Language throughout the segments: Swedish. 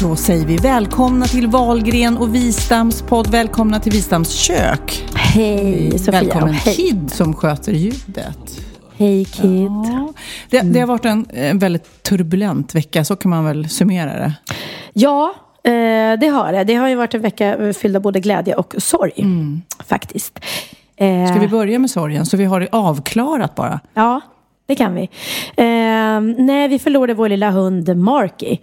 Då säger vi välkomna till Valgren och Wistams podd. Välkomna till Wistams kök. Hej Sofia. Välkommen Hej. Kid som sköter ljudet. Hej Kid. Ja. Det, det har varit en, en väldigt turbulent vecka, så kan man väl summera det. Ja, eh, det har det. Det har ju varit en vecka fylld av både glädje och sorg. Faktiskt. Eh, Mm. Ska vi börja med sorgen, så vi har det avklarat bara? Ja, det kan vi. Eh, nej, vi förlorade vår lilla hund Marky.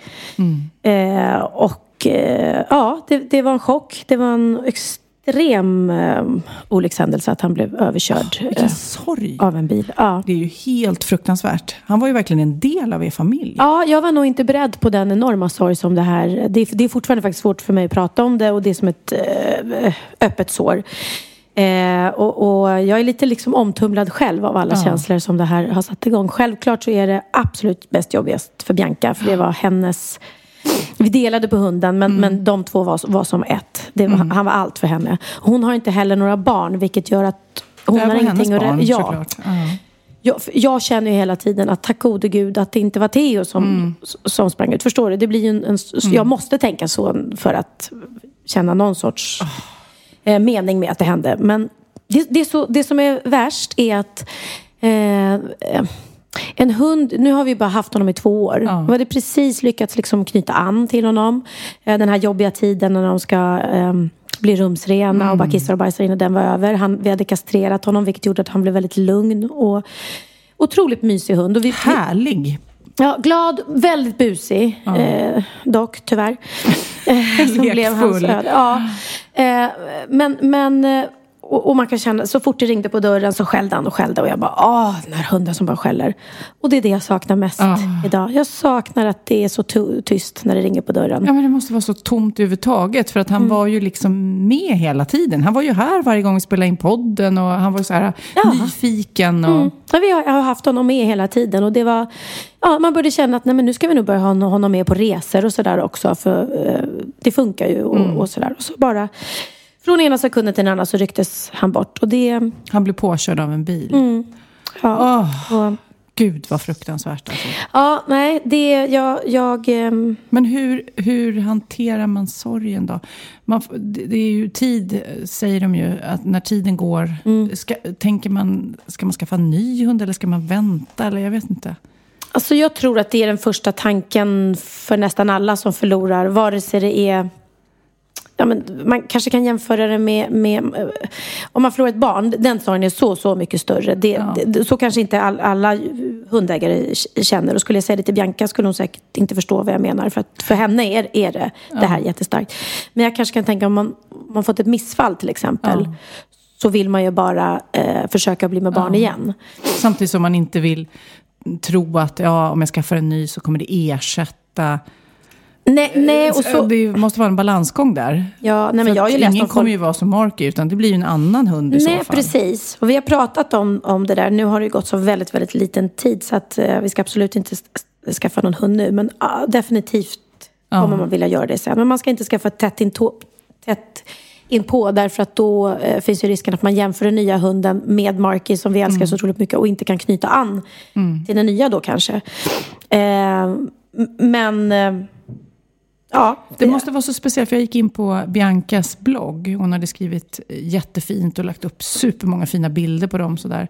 Eh, och eh, ja, det, det var en chock. Det var en extrem eh, olyckshändelse att han blev överkörd Vilken eh, sorg. av en bil. Ja. Det är ju helt fruktansvärt. Han var ju verkligen en del av er familj. Ja, jag var nog inte beredd på den enorma sorg som det här... Det är, det är fortfarande faktiskt svårt för mig att prata om det och det är som ett eh, öppet sår. Eh, och, och jag är lite liksom omtumlad själv av alla Ja. känslor som det här har satt igång. Självklart så är det absolut bäst jobbigast för Bianca, för det var hennes... Vi delade på hunden, men, men de två var, var som ett. Var, Han var allt för henne. Hon har inte heller några barn, vilket gör att hon det har ingenting att... barn, ja, såklart. Ja. jag, jag känner ju hela tiden att tack gode gud att det inte var Theo som, Mm. som sprang ut. Förstår du? Det blir en, en, Jag måste tänka så för att känna någon sorts Ah. Eh, mening med att det hände. Men det, det, så, det som är värst är att eh, eh, en hund, nu har vi bara haft honom i två år. Ja. Vi hade precis lyckats liksom knyta an till honom. Eh, den här jobbiga tiden när de ska eh, bli rumsrena och bara kissar och bajsar innan den var över. Han, vi hade kastrerat honom vilket gjorde att han blev väldigt lugn och otroligt mysig hund. Och vi, Härlig. Ja, glad, väldigt busig eh, dock tyvärr. Eh, som blev hans öde. Ja. Eh, men, men eh, och, och man kan känna, så fort det ringde på dörren så skällde han och skällde och jag bara, åh, den här hunden som bara skäller. Och det är det jag saknar mest Ah. idag. Jag saknar att det är så tyst när det ringer på dörren. Ja, men det måste vara så tomt överhuvudtaget. För att han Mm. var ju liksom med hela tiden. Han var ju här varje gång vi spelade in podden. Och han var så här Ja. nyfiken. Och, Mm. Ja, vi har, har haft honom med hela tiden och det var, ja, man började känna att nej, men nu ska vi nog börja ha honom med på resor och sådär också för eh, det funkar ju och, Mm. och sådär. Och så bara från ena sekunden till den andra så rycktes han bort och det, Han blev påkörd av en bil. Mm. ja, Åh, och, Gud vad fruktansvärt alltså. ja nej, det, jag, jag ehm, Men hur, hur hanterar man sorgen då? Man, det är ju tid, säger de ju, att när tiden går. Mm. Ska, tänker man, ska man skaffa en ny hund eller ska man vänta? Eller jag vet inte. Alltså jag tror att det är den första tanken för nästan alla som förlorar. Vare sig det är... Ja, men man kanske kan jämföra det med, med... eh, Om man förlorar ett barn, den sorgen är så, så mycket större. Det, Ja. det, så kanske inte all, alla hundägare känner. Och skulle jag säga det till Bianca skulle hon säkert inte förstå vad jag menar. För att för henne är, är det, det här jättestarkt. Men jag kanske kan tänka om man, om man fått ett missfall till exempel. Ja. Så vill man ju bara eh, försöka bli med barn igen. Samtidigt som man inte vill tro att ja, om jag skaffar en ny så kommer det ersätta. Nej, nej och så... Det måste vara en balansgång där. Ja, nej, men jag har ju läst ingen om kommer folk... ju vara som Marky, utan det blir ju en annan hund i så Nej, fall. precis. Och vi har pratat om, om det där. Nu har det gått så väldigt, väldigt liten tid så att eh, vi ska absolut inte skaffa någon hund nu. Men ah, definitivt kommer man vilja göra det sen. Men man ska inte skaffa tätt in, tätt in på därför att då eh, finns ju risken att man jämför den nya hunden med Marky som vi älskar Mm. så otroligt mycket och inte kan knyta an till den nya då kanske. Eh, men eh, Ja, Det måste vara så speciellt, för jag gick in på Biancas blogg. Hon hade skrivit jättefint och lagt upp supermånga fina bilder på dem. Sådär.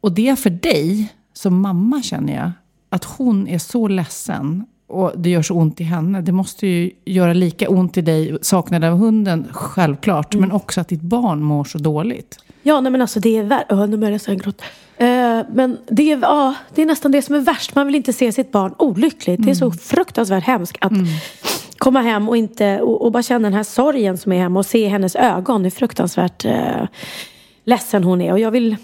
Och det är för dig, som mamma känner jag, att hon är så ledsen och det gör så ont i henne. Det måste ju göra lika ont i dig, saknad av hunden, självklart. Men också att ditt barn mår så dåligt. Ja, nej men alltså det är börjar jag nästan gråta. Eh, men det är, ja, det är nästan det som är värst. Man vill inte se sitt barn olyckligt. Det är så fruktansvärt hemskt att komma hem och, inte, och, och bara känna den här sorgen som är hemma och se hennes ögon. Hur fruktansvärt eh, ledsen hon är. Och jag vill,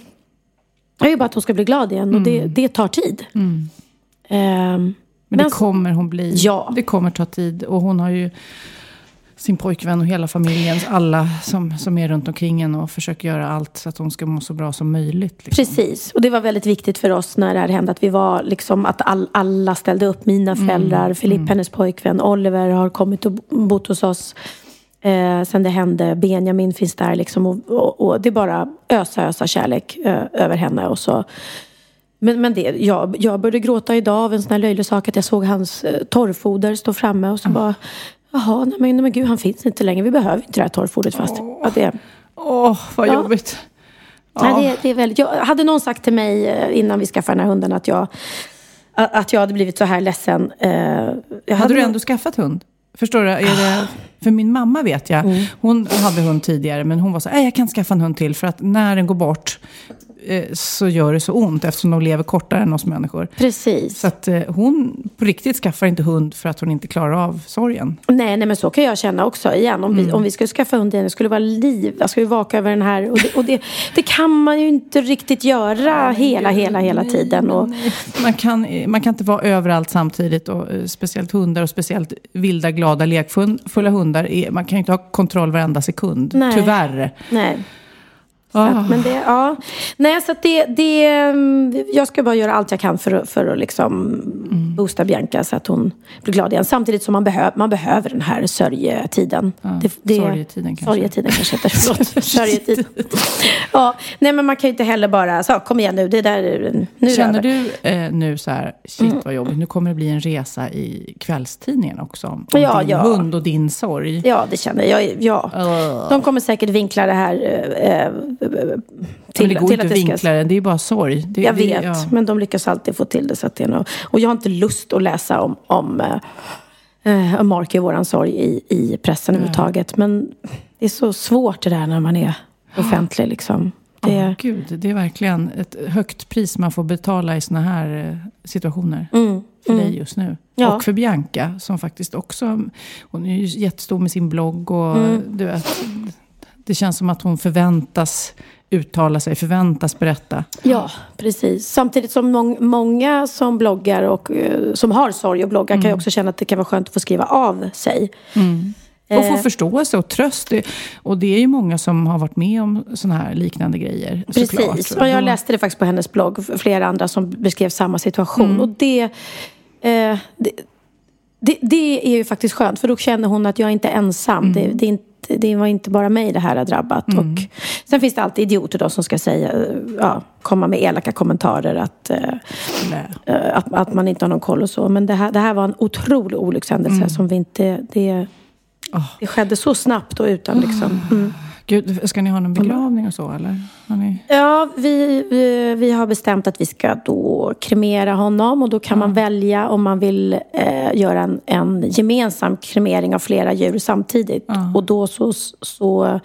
jag vill bara att hon ska bli glad igen. Och det, det tar tid. Ehm, Men, det Men- kommer hon bli. Ja. Det kommer ta tid. Och hon har ju sin pojkvän och hela familjen, alla som, som är runt omkring henne och försöker göra allt så att hon ska må så bra som möjligt. Liksom. Precis, och det var väldigt viktigt för oss när det här hände att vi var liksom att all, alla ställde upp. Mina föräldrar, Filip, hennes pojkvän, Oliver har kommit och bott hos oss. Eh, sen det hände, Benjamin finns där liksom och, och, och det är bara ösa, ösa kärlek eh, över henne och så. Men, men det, jag, jag började gråta idag av en sån här löjlig sak att jag såg hans eh, torrfoder stå framme och så bara Jaha, nej men, nej men gud han finns inte längre. Vi behöver inte det här torrfodret fast. Ja, det, Åh, vad Ja. jobbigt. Nej, det, det är väldigt, jag, hade någon sagt till mig eh, innan vi skaffade den här hunden att jag, att jag hade blivit så här ledsen. eh, jag Hade du nog- ändå skaffat hund? Förstår du? Det, för min mamma vet jag, Mm. hon hade hund tidigare men hon var så här, "Nej, jag kan skaffa en hund till för att när den går bort så gör det så ont eftersom de lever kortare än oss människor. Precis. Så att eh, hon på riktigt skaffar inte hund för att hon inte klarar av sorgen. Nej, nej, men så kan jag känna också igen. Om, Mm. vi, om vi skulle skaffa hund igen, det skulle vara liv. Jag skulle vaka över den här. Och, det, och det, det kan man ju inte riktigt göra hela, hela, hela tiden. Och, Man kan, man kan inte vara överallt samtidigt och eh, speciellt hundar och speciellt vilda, glada, lekfulla hundar. Man kan ju inte ha kontroll varenda sekund, Nej. tyvärr. nej. Ah. att, men det, ja. Nej, så det, det, mm, jag ska bara göra allt jag kan för, för att liksom boosta Bianca så att hon blir glad igen. Samtidigt som man, behö, man behöver den här sörjetiden. sorgetiden kanske. Sorgetiden kanske heter. Förlåt. Sörjetid. ja, nej, men man kan ju inte heller bara, så, kom igen nu, det där, nu det Känner du eh, nu så här, shit vad jobbigt, nu kommer det bli en resa i kvällstidningen också. Om Ja, din ja. hund och din sorg. Ja, det känner jag. Ja. De kommer säkert vinkla det här eh, eh, till, Men det går till inte att det ska- vinkla det, det är bara sorg. Det, Jag det, vet, ja. men de lyckas alltid få till det. Så att det är nog, och jag har inte lust att läsa om, om, eh, eh, Mark i våran sorg i, i pressen överhuvudtaget. Men det är så svårt det där när man är offentlig. Liksom. Det, Ja, gud, det är verkligen ett högt pris man får betala i såna här eh, situationer. för dig just nu. Mm, Ja. Och för Bianca som faktiskt också, hon är ju jättestor med sin blogg och Mm. du vet, det känns som att hon förväntas uttala sig, förväntas berätta. Ja, precis. Samtidigt som mång, många som bloggar och eh, som har sorg och bloggar kan ju också känna att det kan vara skönt att få skriva av sig. Och få Eh. förståelse och tröst. Och det är ju många som har varit med om sådana här liknande grejer. Precis. Och jag läste det faktiskt på hennes blogg. Flera andra som beskrev samma situation. Och det, eh, det, det, det är ju faktiskt skönt. För då känner hon att jag är inte ensam. Det, det, är inte, det var inte bara mig det här har drabbat. Och sen finns det alltid idioter då som ska säga, eh, ja, komma med elaka kommentarer. Att, eh, eh, att, att man inte har någon koll och så. Men det här, det här var en otrolig olyckshändelse som vi inte... Det, det skedde så snabbt och utan liksom... Mm. Gud, ska ni ha någon begravning och så eller? Ni... Ja, vi, vi, vi har bestämt att vi ska då kremera honom och då kan man välja om man vill eh, göra en, en gemensam kremering av flera djur samtidigt. Och då så, så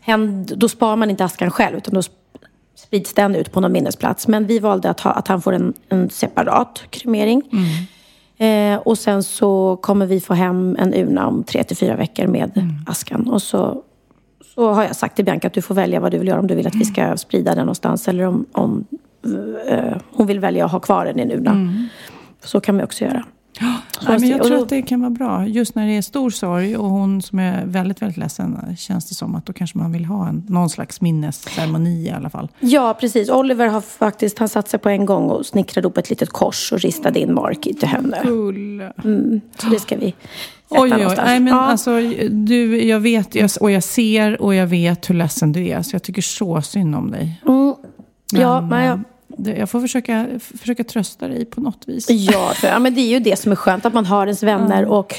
händ, då sparar man inte askan själv utan då sp- sprids den ut på någon minnesplats. Men vi valde att, ha, att han får en, en separat kremering. Eh, och sen så kommer vi få hem en urna om tre till fyra veckor med askan. Och så så har jag sagt till Bianca att du får välja vad du vill göra. Om du vill att vi ska sprida den någonstans eller om, om eh, hon vill välja att ha kvar den i en urna. Så kan vi också göra. Nej, men jag tror att det kan vara bra. Just när det är stor sorg och hon som är väldigt, väldigt ledsen känns det som att då kanske man vill ha en, någon slags minnesceremoni i alla fall. Ja, precis. Oliver har faktiskt, han satt sig på en gång och snickrade upp ett litet kors och ristade in Mark i till henne. Cool. Så det ska vi Oj, oj, någonstans. nej, men ja. alltså, du, jag vet jag, och jag ser och jag vet hur ledsen du är. Så jag tycker så synd om dig. mm. ja, Men, men jag, det, jag får försöka, försöka trösta dig på något vis. Ja, för, ja, men det är ju det som är skönt, att man har ens vänner och,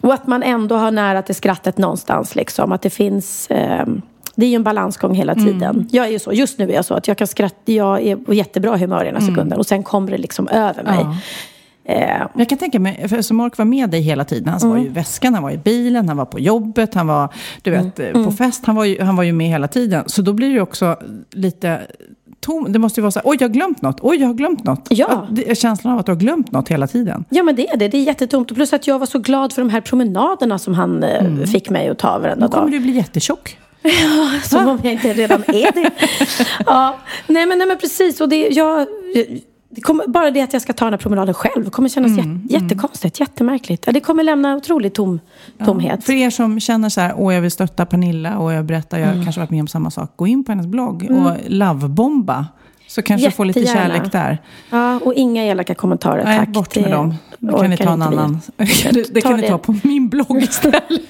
och att man ändå har nära till skrattet någonstans. Liksom. Att det finns... Eh, det är ju en balansgång hela tiden. Mm. Jag är ju så, just nu är jag så att jag kan skratta, jag är på jättebra humör ena mm. sekunden och sen kommer det liksom över mig. Ja. Eh. Jag kan tänka mig, för Mark var med dig hela tiden. Han mm. var ju i väskan, han var i bilen, han var på jobbet, han var du vet, mm. på fest. Han var, ju, han var ju med hela tiden. Så då blir det också lite tom. Det måste ju vara så här, oj jag har glömt något, oj jag har glömt något. Ja. Det känslan av att du har glömt något hela tiden. Ja men det är det, det är jättetomt. Plus att jag var så glad för de här promenaderna som han eh, mm. fick mig att ta varenda dag. Då kommer du bli jättetjock. Ja, som om jag inte redan är det. ja, nej men, nej men precis. Och det, jag, det kommer, bara det att jag ska ta den här promenaden själv kommer kännas mm, jät, mm. jättekonstigt, jättemärkligt. Det kommer lämna otrolig tom, tomhet. Ja, för er som känner så här, åh jag vill stötta Pernilla och jag berättar, jag mm. kanske varit med om samma sak. Gå in på hennes blogg mm. och lovebomba. Så kanske Jättegärna. få lite kärlek där. Ja, och inga elaka kommentarer, Nej, tack. bort med det dem. Det kan ni ta en annan. det, det kan det. ni ta på min blogg istället.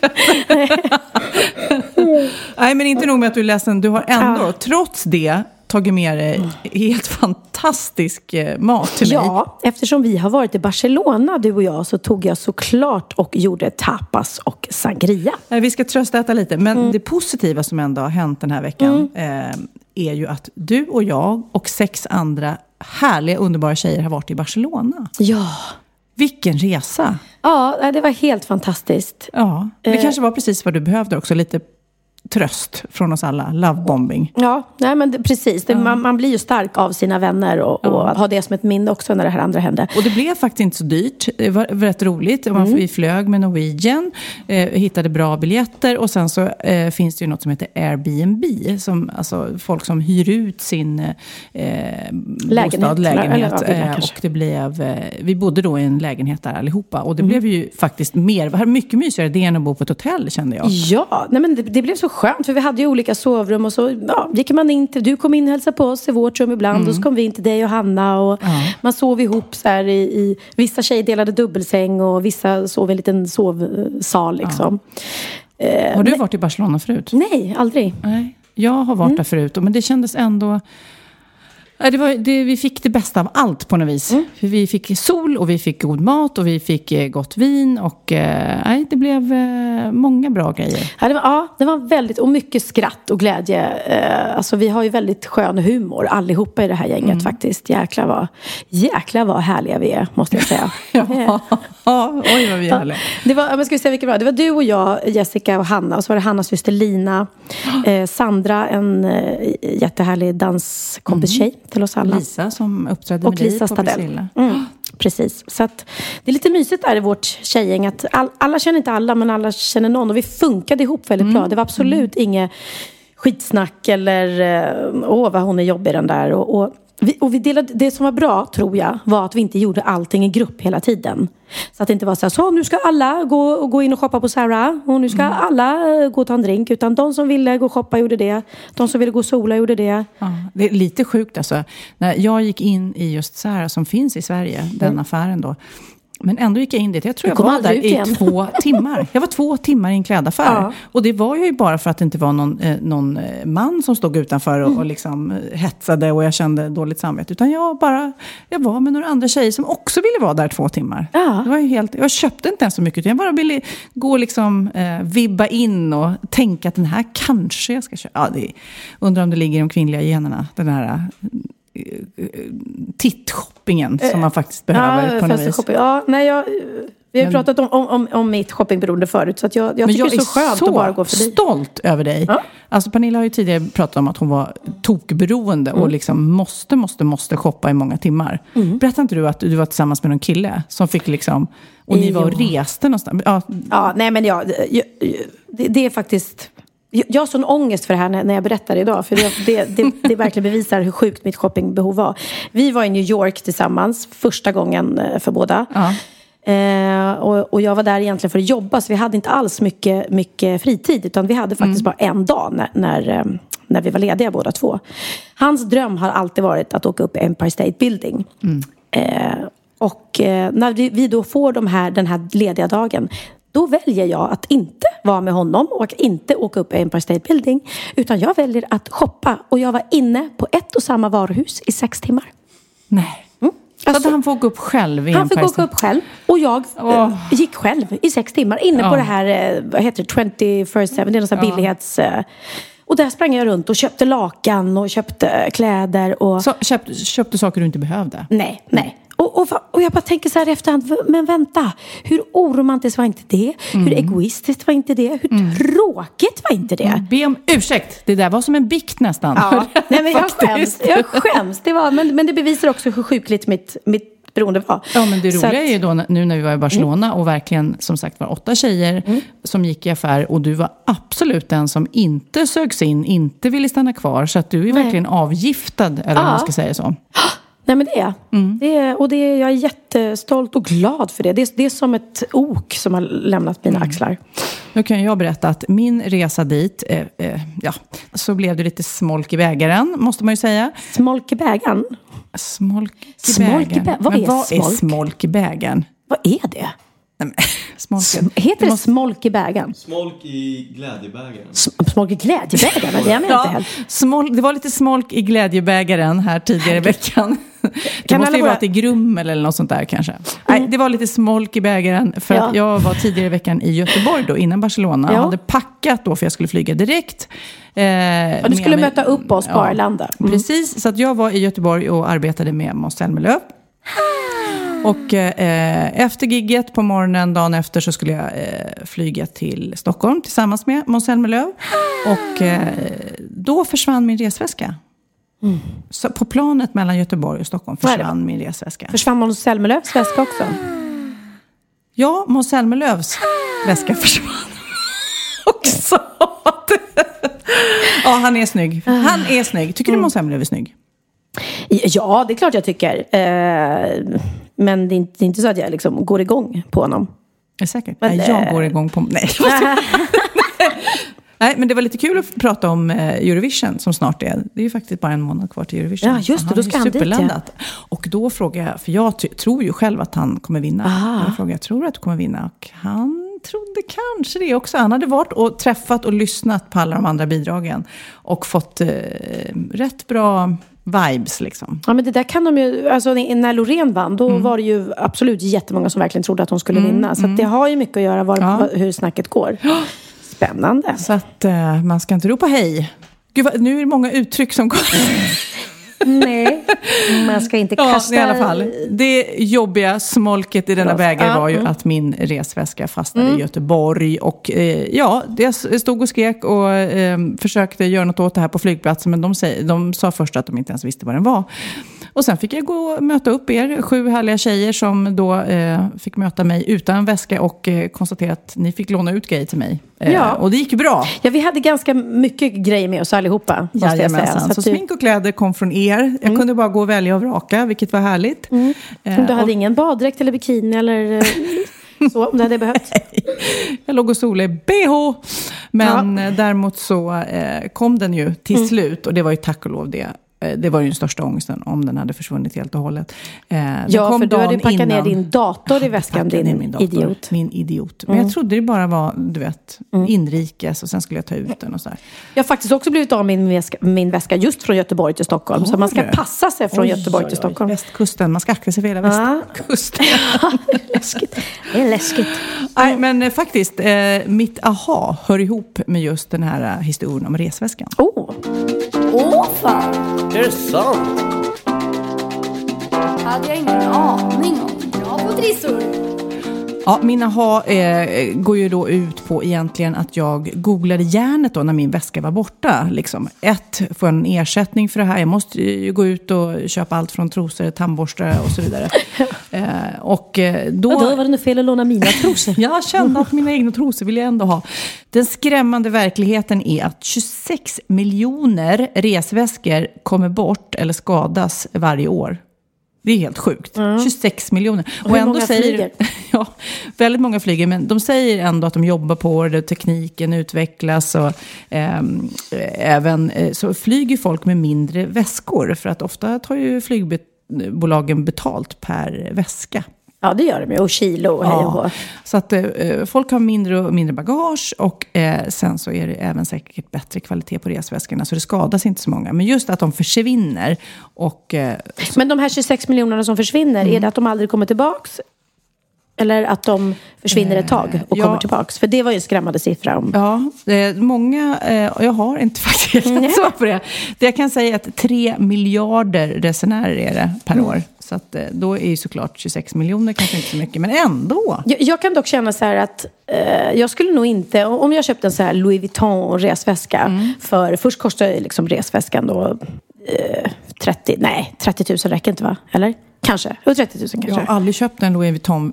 Nej, men inte nog med att du är ledsen. Du har ändå, ja. trots det, tagit med dig helt fantastisk eh, mat till mig. Ja, eftersom vi har varit i Barcelona, du och jag, så tog jag såklart och gjorde tapas och sangria. Vi ska tröstäta lite, men mm. det positiva som ändå har hänt den här veckan mm. eh, är ju att du och jag och sex andra härliga, underbara tjejer har varit i Barcelona. Ja. Vilken resa! Ja, det var helt fantastiskt. Ja, det eh. kanske var precis vad du behövde också, lite tröst från oss alla. Lovebombing. Ja, nej, men det, precis. Det, man, man, blir ju stark av sina vänner och, ja. och har det som ett minne också när det här andra hände. Och det blev faktiskt inte så dyrt. Det var rätt roligt. Mm. Vi flög med Norwegian, eh, hittade bra biljetter och sen så eh, finns det ju något som heter Airbnb. Som, alltså folk som hyr ut sin eh, lägenhet. Bostad, lägenhet. Eller, eller, eh, och det blev, eh, vi bodde då i en lägenhet där allihopa. Och det mm. blev ju faktiskt mer, mycket mysigare det än att bo på ett hotell kände jag. Ja, nej, men det, det blev så skönt för vi hade ju olika sovrum och så ja, gick man in till, du kom in och hälsade på oss i vårt rum ibland mm. och så kom vi in till dig och Hanna och ja. man sov ihop så här i, i, vissa tjejer delade dubbelsäng och vissa sov i en liten sovsal liksom. Ja. Eh, har du varit i Barcelona förut? Nej, aldrig. Nej. Jag har varit mm. där förut, men det kändes ändå det var, det, vi fick det bästa av allt på något vis. Mm. Vi fick sol och vi fick god mat och vi fick eh, gott vin. Och eh, det blev eh, många bra grejer. Ja det, var, ja, det var väldigt, och mycket skratt och glädje. Eh, alltså, vi har ju väldigt skön humor allihopa i det här gänget mm. faktiskt. Jäklar vad, jäklar vad härliga vi är, måste jag säga. ja, oj vad vi är härliga. Det var, men ska vi säga vilka det var? Det var du och jag, Jessica och Hanna. Och så var det Hannas syster Lina. Eh, Sandra, en eh, jättehärlig danskompis-tjej. Mm till oss alla. Lisa som uppträdde och med Lisa dig på Priscilla. Mm, precis. Så att det är lite mysigt där i vårt tjejgäng. Att all, alla känner inte alla, men alla känner någon. Och vi funkade ihop väldigt mm. bra. Det var absolut mm. inget skitsnack eller eh, åh vad hon är jobbig den där. Och, och vi, och vi delade, det som var bra, tror jag, var att vi inte gjorde allting i grupp hela tiden. Så att det inte var så här, så nu ska alla gå, gå in och shoppa på Sarah och nu ska mm. alla eh, gå och ta en drink. Utan de som ville gå och shoppa gjorde det. De som ville gå och sola gjorde det. Ja, det är lite sjukt alltså. När jag gick in i just Sarah som finns i Sverige, den mm. affären då. Men ändå gick jag in dit. Jag tror jag, var där i igen. två timmar. Jag var två timmar i en klädaffär. Ja. Och det var ju bara för att det inte var någon, eh, någon eh, man som stod utanför och, mm. och liksom eh, hetsade och jag kände dåligt samvete. Utan jag bara, jag var med några andra tjejer som också ville vara där två timmar. Ja. Det var helt, jag köpte inte ens så mycket. Jag bara ville gå och liksom, eh, vibba in och tänka att den här kanske jag ska köpa. Ja, det, undrar om det ligger i de kvinnliga generna. Den här tittshoppingen som man faktiskt behöver ja, på något vis. Ja, nej, jag, vi har men, pratat om, om, om mitt shoppingberoende förut. Så att jag, jag tycker jag det är så skönt att bara gå förbi. Jag är så stolt över dig. Ja? Alltså Pernilla har ju tidigare pratat om att hon var tokberoende mm. och liksom måste, måste, måste shoppa i många timmar. Mm. Berättade inte du att du var tillsammans med någon kille som fick liksom... Och ni var och reste någonstans? Ja, ja nej men ja, det, det är faktiskt jag har sån ångest för det här när jag berättar det idag. För det, det, det, det verkligen bevisar hur sjukt mitt shoppingbehov var. Vi var i New York tillsammans första gången eh, för båda. Ja. Eh, och, och, jag var där egentligen för att jobba. Så vi hade inte alls mycket, mycket fritid. Utan vi hade faktiskt mm. bara en dag när, när, eh, när, vi var lediga båda två. Hans dröm har alltid varit att åka upp Empire State Building. Mm. Eh, och eh, när vi, vi, då får de här, den här lediga dagen då väljer jag att inte vara med honom och inte åka upp i Empire State Building. Utan jag väljer att shoppa och jag var inne på ett och samma varuhus i sex timmar. Nej. Så Alltså- han får åka upp själv i Han fick åka upp själv. Och jag eh, gick själv i sex timmar inne på det här, eh, vad heter det, 24-7, det är någon sån här billighets... eh, Och där sprang jag runt och köpte lakan och köpte kläder och... Så, köpte, köpte saker du inte behövde. Nej, nej. Och, och, och jag bara tänker så här i efterhand, men vänta, hur oromantiskt var inte det? Hur Mm. egoistiskt var inte det? Hur tråkigt var inte det? Be om ursäkt. Det där var som en bikt nästan. Ja, nej men jag skäms. Jag skäms. Det var, men, men det bevisar också hur sjukligt mitt, mitt beroende var. Ja, men det roliga att- är ju då nu när vi var i Barcelona och verkligen som sagt var åtta tjejer Mm. som gick i affär och du var absolut den som inte sögs in, inte ville stanna kvar. Så att du är verkligen avgiftad, eller om Ja. man ska säga så. Nej men det är jag. Mm. Det är, och det är, jag är jättestolt och glad för det. det. är- Det är som ett ok som har lämnat mina Mm. axlar. Nu kan jag berätta att min resa dit, eh, eh, ja, så blev det lite smolk i bägaren, måste man ju säga. Smolk i bägaren. Smolk i Smolk i bägaren. bä- vad Men är vad är smolk? smolk i bägaren? Vad är det? Nej, smolk, Heter det måste- smolk i bägaren? Smolk i glädjebägaren. Smolk i glädjebägaren? Det är jag med inte Ja, heller. smolk, det var lite smolk i glädjebägaren här tidigare i veckan. Det Kan måste ju vara till Grummel eller något sånt där kanske. Nej, det var lite smolk i bägaren för att Ja. jag var tidigare i veckan i Göteborg då, innan Barcelona. Ja. Jag hade packat då för jag skulle flyga direkt. Eh, Ja, du skulle med möta upp oss på Arlanda. Mm. Precis, så att jag var i Göteborg och arbetade med Måns Zelmerlöw. Och eh, efter gigget på morgonen, dagen efter, så skulle jag eh, flyga till Stockholm tillsammans med Måns Zelmerlöw. Och eh, då försvann min resväska. Så på planet mellan Göteborg och Stockholm försvann min resväska. Försvann Måns Zelmerlöws väska också? Ja, Måns Zelmerlöws väska försvann också. ja, han är snygg. Han är snygg. Tycker du Måns Zelmerlöw är snygg? Ja, det är klart jag tycker. Eh, men det är, inte, så att jag liksom går igång på honom. Är säkert? Men, jag eh, går igång på... Nej, Nej, men det var lite kul att prata om eh, Eurovision som snart är. Det är ju faktiskt bara en månad kvar till Eurovision. Ja, just det, då ska han dit, ja. Och då frågar jag, för jag tror ju själv att han kommer vinna. Jag frågar, jag tror att du kommer vinna. Och han trodde kanske det också. Han hade varit och träffat och lyssnat på alla de andra bidragen. Och fått eh, rätt bra vibes liksom. Ja, men det där kan de ju, alltså när Loreen vann, då Mm. var det ju absolut jättemånga som verkligen trodde att hon skulle vinna. Så att det har ju mycket att göra var, Ja. hur snacket går. Spännande. Så att eh, man ska inte ropa hej. Gud, vad, nu är det många uttryck som kommer. Nej, man ska inte Ja, kasta... i alla fall. Det jobbiga smolket i denna bägare Ja, var ju mm. att min resväska fastnade i Göteborg. Och eh, ja, jag stod och skrek och eh, försökte göra något åt det här på flygplatsen. Men de, säger, de sa först att de inte ens visste vad den var. Och sen fick jag gå och möta upp er, sju härliga tjejer som då eh, fick möta mig utan väska och eh, konstatera att ni fick låna ut grejer till mig. Eh, Ja. Och det gick bra. Ja, vi hade ganska mycket grejer med oss allihopa. Jajamensan. Så, att du, smink och kläder kom från er. Jag kunde bara gå och välja och vraka, vilket var härligt. Eh, du hade och- ingen baddräkt eller bikini eller eh, så, om det hade behövts. Jag låg och solade i bh. Men eh, däremot så eh, kom den ju till Mm. slut. Och det var ju tack och lov det. Eh, Det var ju den största ångsten om den hade försvunnit helt och hållet. Eh, den Ja, för du hade packat ner innan. din dator i väskan, ner din min dator, idiot. Min idiot. Men jag trodde det bara var, du vet, inrikes och sen skulle jag ta ut den och så här. Jag har faktiskt också blivit av min väska, min väska just från Göteborg till Stockholm. så man ska du? passa sig från Oj, Göteborg oj, till oj. Stockholm. Västkusten, man ska akta sig för hela Ja. västkusten. läskigt. Det är läskigt. Nej, men eh, faktiskt, eh, mitt aha hör ihop med just den här historien om resväskan. Oh. Åh fan! Är det sant? hade jag ingen aning om. Bra på trissor! Ja, min aha eh, går ju då ut på egentligen att jag googlade järnet då när min väska var borta. Liksom. Ett, får jag en ersättning för det här? Jag måste ju gå ut och köpa allt från trosor, tandborstar och så vidare. eh, och eh, då... Vadå, var det något fel att låna mina trosor? Jag kände att mina egna trosor vill jag ändå ha. Den skrämmande verkligheten är att 26 miljoner resväskor kommer bort eller skadas varje år. Det är helt sjukt. 26 miljoner. Och hur många flyger? Ja, väldigt många flyger, men de säger ändå att de jobbar på det, tekniken utvecklas och ehm, eh, även så flyger folk med mindre väskor för att ofta tar ju flygbolagen betalt per väska. Ja, det gör de ju. Och kilo och hej och hå. Så att eh, folk har mindre och mindre bagage och eh, sen så är det även säkert bättre kvalitet på resväskorna. Så det skadas inte så många. Men just att de försvinner och... Eh, så, Men de här 26 miljonerna som försvinner, Mm. är det att de aldrig kommer tillbaks? Eller att de försvinner ett tag och ja. kommer tillbaks? För det var ju en skrämmande siffra. Om... Ja, är många, eh, jag har inte faktiskt ett svar på det. det. Jag kan säga att 3 miljarder resenärer är det per år. Så att, eh, då är ju såklart 26 miljoner kanske inte så mycket, men ändå. Jag, jag kan dock känna så här att eh, jag skulle nog inte, om jag köpte en så här Louis Vuitton resväska, Mm. för först kostar ju liksom resväskan då eh, 30, nej 30 000 räcker inte va? Eller? Kanske, jo 30 000 kanske. Jag har aldrig köpt en Louis Vuitton.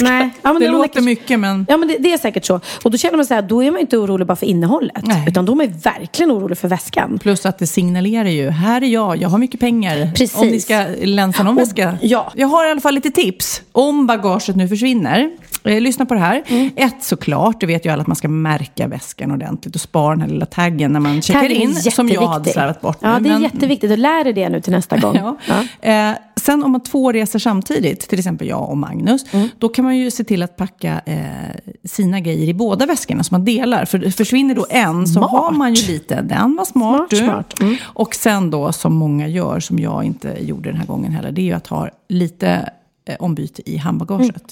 Nej. Ja, det det låter läckert. mycket, men... Ja, men det, det är säkert så. Och då känner man så här, då är man inte orolig bara för innehållet. Nej. Utan då är man verkligen orolig för väskan. Plus att det signalerar ju, här är jag, jag har mycket pengar. Precis. Om ni ska länsa någon väska. ja. Jag har i alla fall lite tips om bagaget nu försvinner. Eh, lyssna på det här. Mm. Ett såklart, det vet ju alla att man ska märka väskan ordentligt och spara den här lilla taggen när man checkar Taggen in. Som jag hade slarvat bort Ja, nu, det är men- jätteviktigt. Och lär dig det nu till nästa gång. Ja. Ja. Eh, sen om man två reser samtidigt, till exempel jag och Magnus, Mm. då kan man ju se till att packa eh, sina grejer i båda väskorna som man delar. För försvinner då en så Smart. har man ju lite, den var smart, Smart, du. smart. Mm. Och sen då, som många gör, som jag inte gjorde den här gången heller, det är ju att ha lite eh, ombyte i handbagaget. Eh,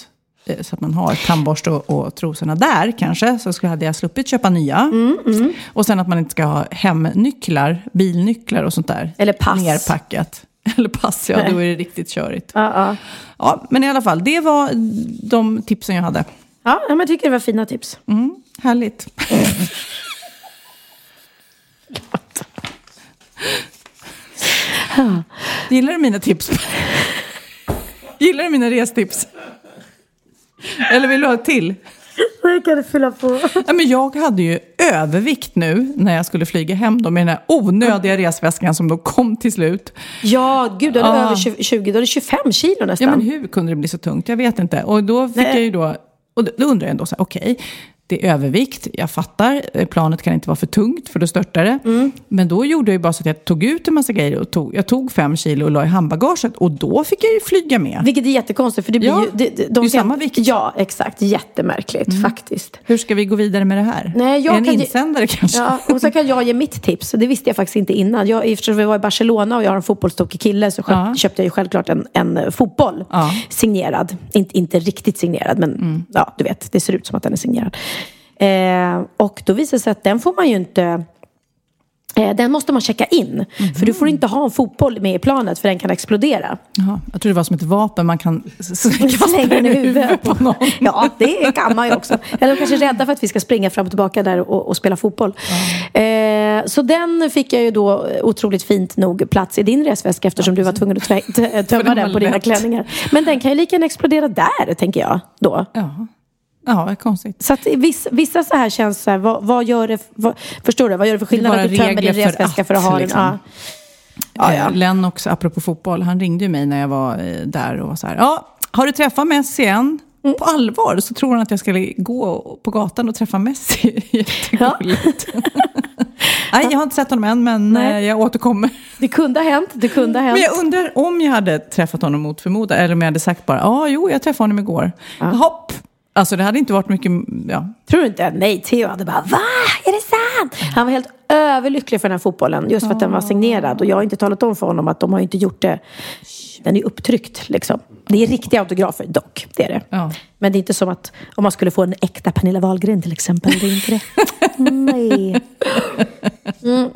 Så att man har tandborste och, och trosorna där kanske, så skulle, hade jag sluppit köpa nya. Mm, Och sen att man inte ska ha hemnycklar, bilnycklar och sånt där. Eller pass. Nerpackat. Eller pass, ja, då är det riktigt körigt. Ja, ja. Ja, men i alla fall, det var de tipsen jag hade. Ja, men jag tycker det var fina tips. Mm, härligt. Gillar du mina tips? Gillar du mina restips? Eller vill du ha ett till? Jag kan fylla på. Ja, men jag hade ju övervikt nu när jag skulle flyga hem då, med den här onödiga resväskan som då kom till slut. Ja, gud, då det Ah. över 20, 20, då det 25 kilo nästan. Ja, men hur kunde det bli så tungt? Jag vet inte. Och då fick Nej. jag ju då, och då undrar jag ändå så här, okej, det är övervikt, jag fattar, eh, planet kan inte vara för tungt för då störtar det. Mm. Men då gjorde jag ju bara så att jag tog ut en massa grejer och tog, jag tog fem kilo och la i handbagaget och då fick jag ju flyga med. Vilket är jättekonstigt för det blir Ja, ju... Det, det är ju samma vikt. Mm. Ja, exakt. Jättemärkligt faktiskt. Hur ska vi gå vidare med det här? Nej, jag en kan ge- insändare kanske? Ja, och så kan jag ge mitt tips. Det visste jag faktiskt inte innan. Jag, eftersom vi var i Barcelona och jag har en fotbollstokig kille så Ja. köpte jag ju självklart en, en fotboll. Ja. Mm. Signerad. Inte, inte riktigt signerad, men ja, du vet, det ser ut som att den är signerad. Eh, och då visade det sig att den får man ju inte... Eh, den måste man checka in. För du får inte ha en fotboll med i planet för den kan explodera. Jaha, jag tror det var som ett vapen man kan Slänga den i huvudet på någon. Ja, det kan man ju också. Eller de kanske är rädda för att vi ska springa fram och tillbaka där och, och spela fotboll. Eh, så den fick jag ju då otroligt fint nog plats i din resväska eftersom du var tvungen att tömma den på dina klänningar. Men den kan ju lika gärna explodera där, tänker jag. Då. Ja, ja det konstigt. Så att vissa, vissa så här känns så här, vad, vad gör det, vad, förstår du? Vad gör det för skillnad bara att du tömmer din för resväska att, för att ha den? liksom. Ja. Ja, ja. Eh, Lennox, apropå fotboll, han ringde ju mig när jag var eh, där och var så här, ja, har du träffat Messi än? Mm. På allvar så tror han att jag skulle gå på gatan och träffa Messi. Jättegulligt. Nej, jag har inte sett honom än, men Nej. eh, jag återkommer. Det kunde ha hänt, det kunde ha hänt. Men jag undrar om jag hade träffat honom mot förmodan, eller om jag hade sagt bara, ja, jo, jag träffade honom igår. Hopp! Alltså det hade inte varit mycket, ja. Tror du inte? Nej, Theo hade bara Va? Är det sant? Han var helt överlycklig för den här fotbollen. Just för att den var signerad. Och jag har inte talat om för honom att de har inte gjort det. Den är upptryckt liksom. Det är riktiga autografer dock. Det är det. Ja. Men det är inte som att om man skulle få en äkta Pernilla Wahlgren till exempel. Det är inte det. Nej. Mm.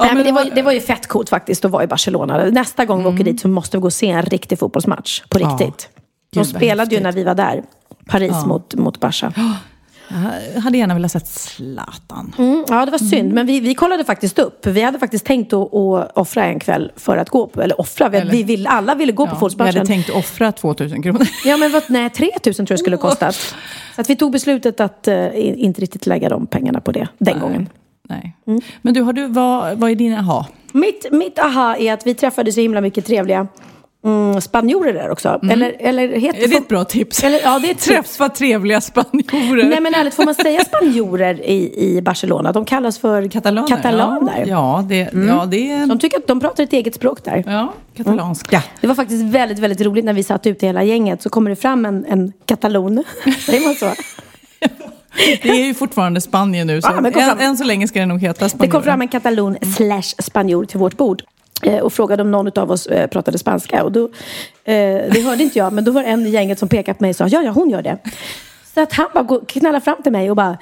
Nej, men det, var, det var ju fett coolt faktiskt att vara i Barcelona. Nästa gång vi åker dit så måste vi gå och se en riktig fotbollsmatch. På Ja. riktigt. Gud, De spelade ju när vi var där. Paris mot, mot Barca. Jag hade gärna velat sett Zlatan. Mm, ja, det var synd. Men vi, vi kollade faktiskt upp. Vi hade faktiskt tänkt att, att offra en kväll för att gå på, eller offra, vi, Eller- vi vill, alla ville gå på Ja, vi fotbollsmatchen. hade tänkt offra 2000 kronor. Ja, men vad, nej, 3000 tror jag skulle kostat. Så att vi tog beslutet att in- inte riktigt lägga de pengarna på det den gången. Nej. Mm. Men du, har du, vad, vad är din aha? Mitt, mitt aha är att vi träffade så himla mycket trevliga mm, spanjorer där också. Eller, eller heter Mm. Är det ett bra tips? Eller, ja, det är ett tips. Träffa trevliga spanjorer. Nej men ärligt, får man säga spanjorer i, i Barcelona? De kallas för Katalaner. katalaner. Mm. Ja, det, ja, det är... De tycker att de pratar ett eget språk där. Ja, katalanska. Det var faktiskt väldigt, väldigt roligt när vi satt ute hela gänget. Så kommer det fram en, en katalon. Säger man så? Det är ju fortfarande Spanien nu, så Ja, än, än så länge ska det nog heta Det spanjorer. kom fram en katalon slash spanjor till vårt bord. Och frågade om någon av oss pratade spanska. Och då, det hörde inte jag, men då var det en i gänget som pekade på mig och sa ja, ja, hon gör det. Så att han bara knallade fram till mig och bara...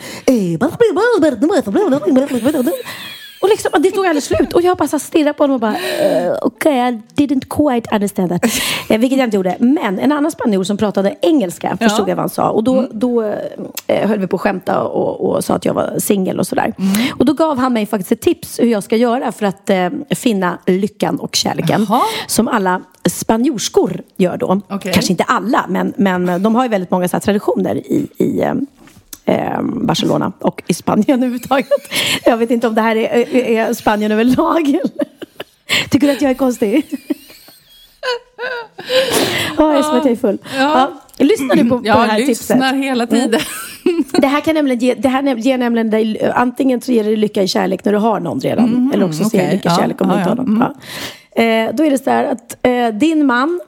Och liksom, det tog aldrig slut. Och jag bara så stirrade på honom och bara... Uh, Okej, I didn't quite understand that. Eh, vilket jag inte gjorde. Men en annan spanjor som pratade engelska förstod jag vad han sa. Och då, då eh, höll vi på att skämta och, och sa att jag var singel och sådär. Och då gav han mig faktiskt ett tips hur jag ska göra för att eh, finna lyckan och kärleken. Jaha. Som alla spanjorskor gör då. Okej. Kanske inte alla, men, men de har ju väldigt många så traditioner i, i eh, Barcelona och i Spanien överhuvudtaget. Jag vet inte om det här är, är Spanien överlag. eller? Tycker du att jag är konstig? Ja, jag är som att jag är full. Ja. Lyssnar du på, på det Jag här lyssnar tipset? hela tiden. Det här kan nämligen ge, det här ger nämligen dig, antingen så ger det lycka i kärlek när du har någon redan. eller också det okej. lycka i Ja, kärlek om du ja, inte har ja. någon. Ja. Eh, då är det så här att eh, din man,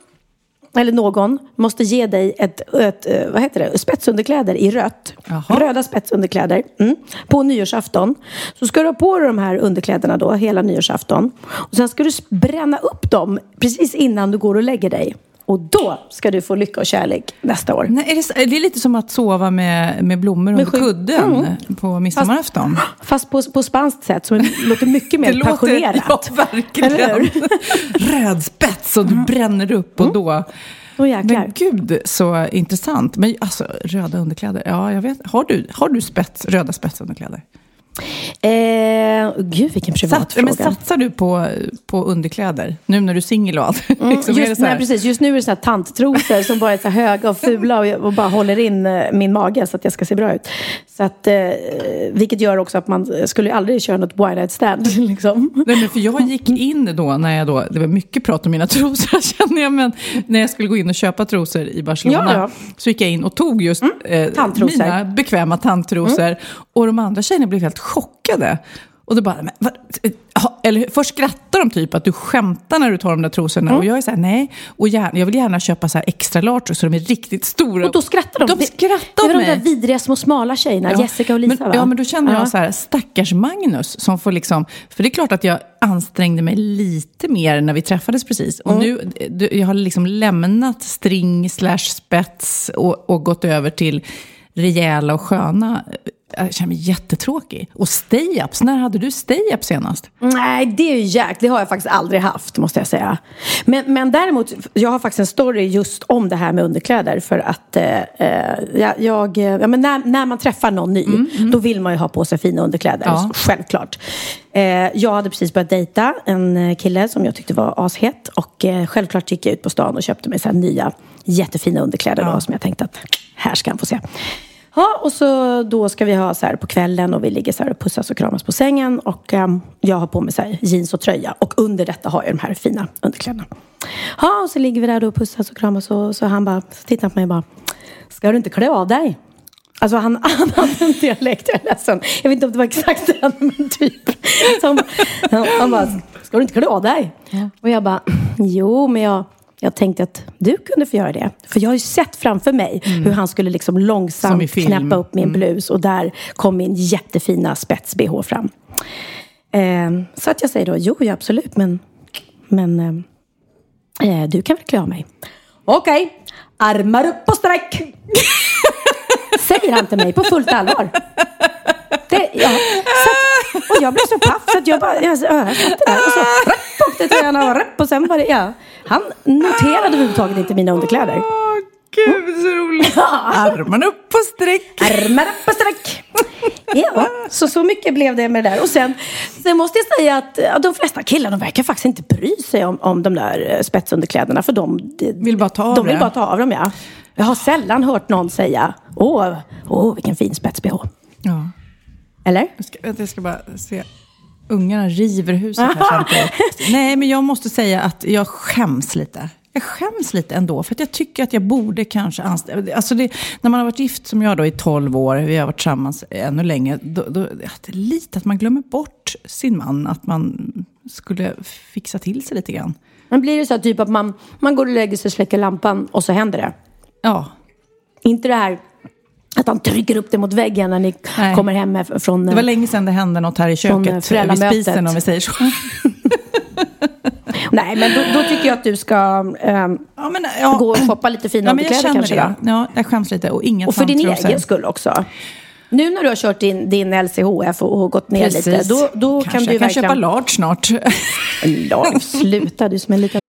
eller någon, måste ge dig ett, ett eh, vad heter det, spetsunderkläder i rött. Jaha. Röda spetsunderkläder. Mm. På nyårsafton. Så ska du ha på dig de här underkläderna då, hela nyårsafton. Och sen ska du bränna upp dem precis innan du går och lägger dig. Och då ska du få lycka och kärlek nästa år. Nej, är det, så- det är lite som att sova med, med blommor under kudden Mm. på midsommarafton. Fast på, på spanskt sätt som låter mycket mer passionerat. Ja, verkligen. Eller hur? Röd spets och du bränner upp och då... Åh jäklar. Men gud, så intressant. Men alltså, röda underkläder. Ja, jag vet. Har du, har du spets, röda spetsunderkläder? Eh, gud vilken privat Sat, fråga. men satsar du på, på underkläder? Nu när du är singel och allt? Mm, Liksom, just, nej, precis. Just nu är det så här tanttrosor som bara är så höga och fula och, och bara håller in eh, min mage så att jag ska se bra ut. Så att, eh, vilket gör också att man skulle aldrig köra något wide night stand. Liksom. Nej, men för jag gick in då, när jag då, det var mycket prat om mina trosor känner jag, men när jag skulle gå in och köpa trosor i Barcelona Ja, ja. så gick jag in och tog just eh, Tandtrosor. mina bekväma tandtrosor. Och de andra tjejerna blev helt chockade. Och då bara, men, vad, eller först skrattar de typ att du skämtar när du tar de där trosorna. Och jag är så här, nej. Och gärna, jag vill gärna köpa så här extra large så de är riktigt stora. Och då skrattar de. De Det- skrattar Det åt var de där vidriga små smala tjejerna, Jessica och Lisa men, va? Ja, men då kände Ja. jag så här, stackars Magnus som får liksom... För det är klart att jag ansträngde mig lite mer när vi träffades precis. Och Mm. nu, jag har liksom lämnat string slash spets och, och gått över till rejäla och sköna. Jag känner mig jättetråkig. Och stay-ups, när hade du stay-ups senast? Nej, det är ju jäkligt. Det har jag faktiskt aldrig haft, måste jag säga. Men, men däremot, jag har faktiskt en story just om det här med underkläder. För att eh, eh, jag, jag, ja, men när, när man träffar någon ny, då vill man ju ha på sig fina underkläder. Ja. Självklart. Eh, jag hade precis börjat dejta en eh, kille som jag tyckte var ashet. Och eh, självklart gick jag ut på stan och köpte mig så nya jättefina underkläder då, som jag tänkte att här ska han få se. Ja, och så då ska vi ha så här på kvällen och vi ligger så här och pussas och kramas på sängen. Och ehm, jag har på mig så här jeans och tröja. Och under detta har jag de här fina underkläderna. Ja, och så ligger vi där då och pussas och kramas. Och så han bara, så tittar på mig och bara, ska du inte klä av dig? Alltså han, han hade en dialekt, jag är ledsen. Jag vet inte om det var exakt den, men typ. Så han, han, han bara, ska du inte klä av dig? Och jag bara, jo, men jag, jag tänkte att du kunde få göra det. För jag har ju sett framför mig hur han skulle liksom långsamt knäppa upp min blus. Och där kom min jättefina spets-bh fram. Eh, så att jag säger då, jo, ja, absolut, men, men eh, eh, du kan väl klä av mig? Okej, armar upp på sträck! Säger han till mig på fullt allvar. Det, ja, och jag blev så paff så att jag bara, jag, satt där och så rapp åkte tröjan och rapp och sen var det, ja. Han noterade överhuvudtaget inte mina underkläder. Åh, gud så roligt! Armarna upp på sträck. Armar upp på sträck. Ja, så så mycket blev det med det där. Och sen, sen måste jag säga att ja, de flesta killar de verkar faktiskt inte bry sig om, om de där eh, spetsunderkläderna. För de, de Vill bara ta av De vill det. bara ta av dem, ja. Jag har sällan hört någon säga åh, åh vilken fin spets-bh. Ja. Eller? Jag ska, jag ska bara se. Ungarna river huset här samtidigt. Nej, men jag måste säga att jag skäms lite. jag skäms lite ändå. För att jag tycker att jag borde kanske anställa... Alltså det, när man har varit gift som jag då i 12 år, vi har varit tillsammans ännu längre. Då, då, det är lite att man glömmer bort sin man. Att man skulle fixa till sig lite grann. Men blir det så här typ att man, man går och lägger sig, släcker lampan och så händer det? Ja, Inte det här att han trycker upp det mot väggen när ni Nej. kommer hem från... det var länge sedan det hände något här i Från, eh, köket. Vid föräldramötet. spisen om vi säger så. Nej, men då, då tycker jag att du ska ehm, Ja, men, ja. gå och shoppa lite fina ja, underkläder kanske. det. Då. Ja, jag skäms lite. Och inga Och för din egen skull också. Nu när du har kört din, din LCHF och, och gått ner Precis. lite, då, då Kanske kan du jag kan verkligen... köpa large snart. Large, sluta, du som en liten...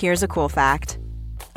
Here's a cool fact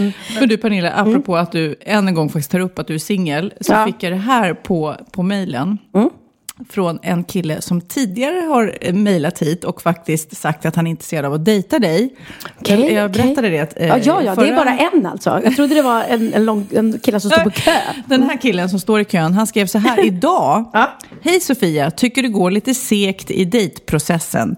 Mm. Men du Pernilla, apropå mm. att du än en gång faktiskt tar upp att du är singel, så ja. fick jag det här på, på mejlen. Mm. Från en kille som tidigare har mejlat hit och faktiskt sagt att han är intresserad av att dejta dig. Okay, jag, berättade okay. det. Eh, ja, ja, ja förra... det är bara en alltså. Jag trodde det var en, en, lång, en kille som står på kö. Den här killen som står i kön, han skrev så här idag. ja. Hej Sofia, tycker du går lite segt i dejtprocessen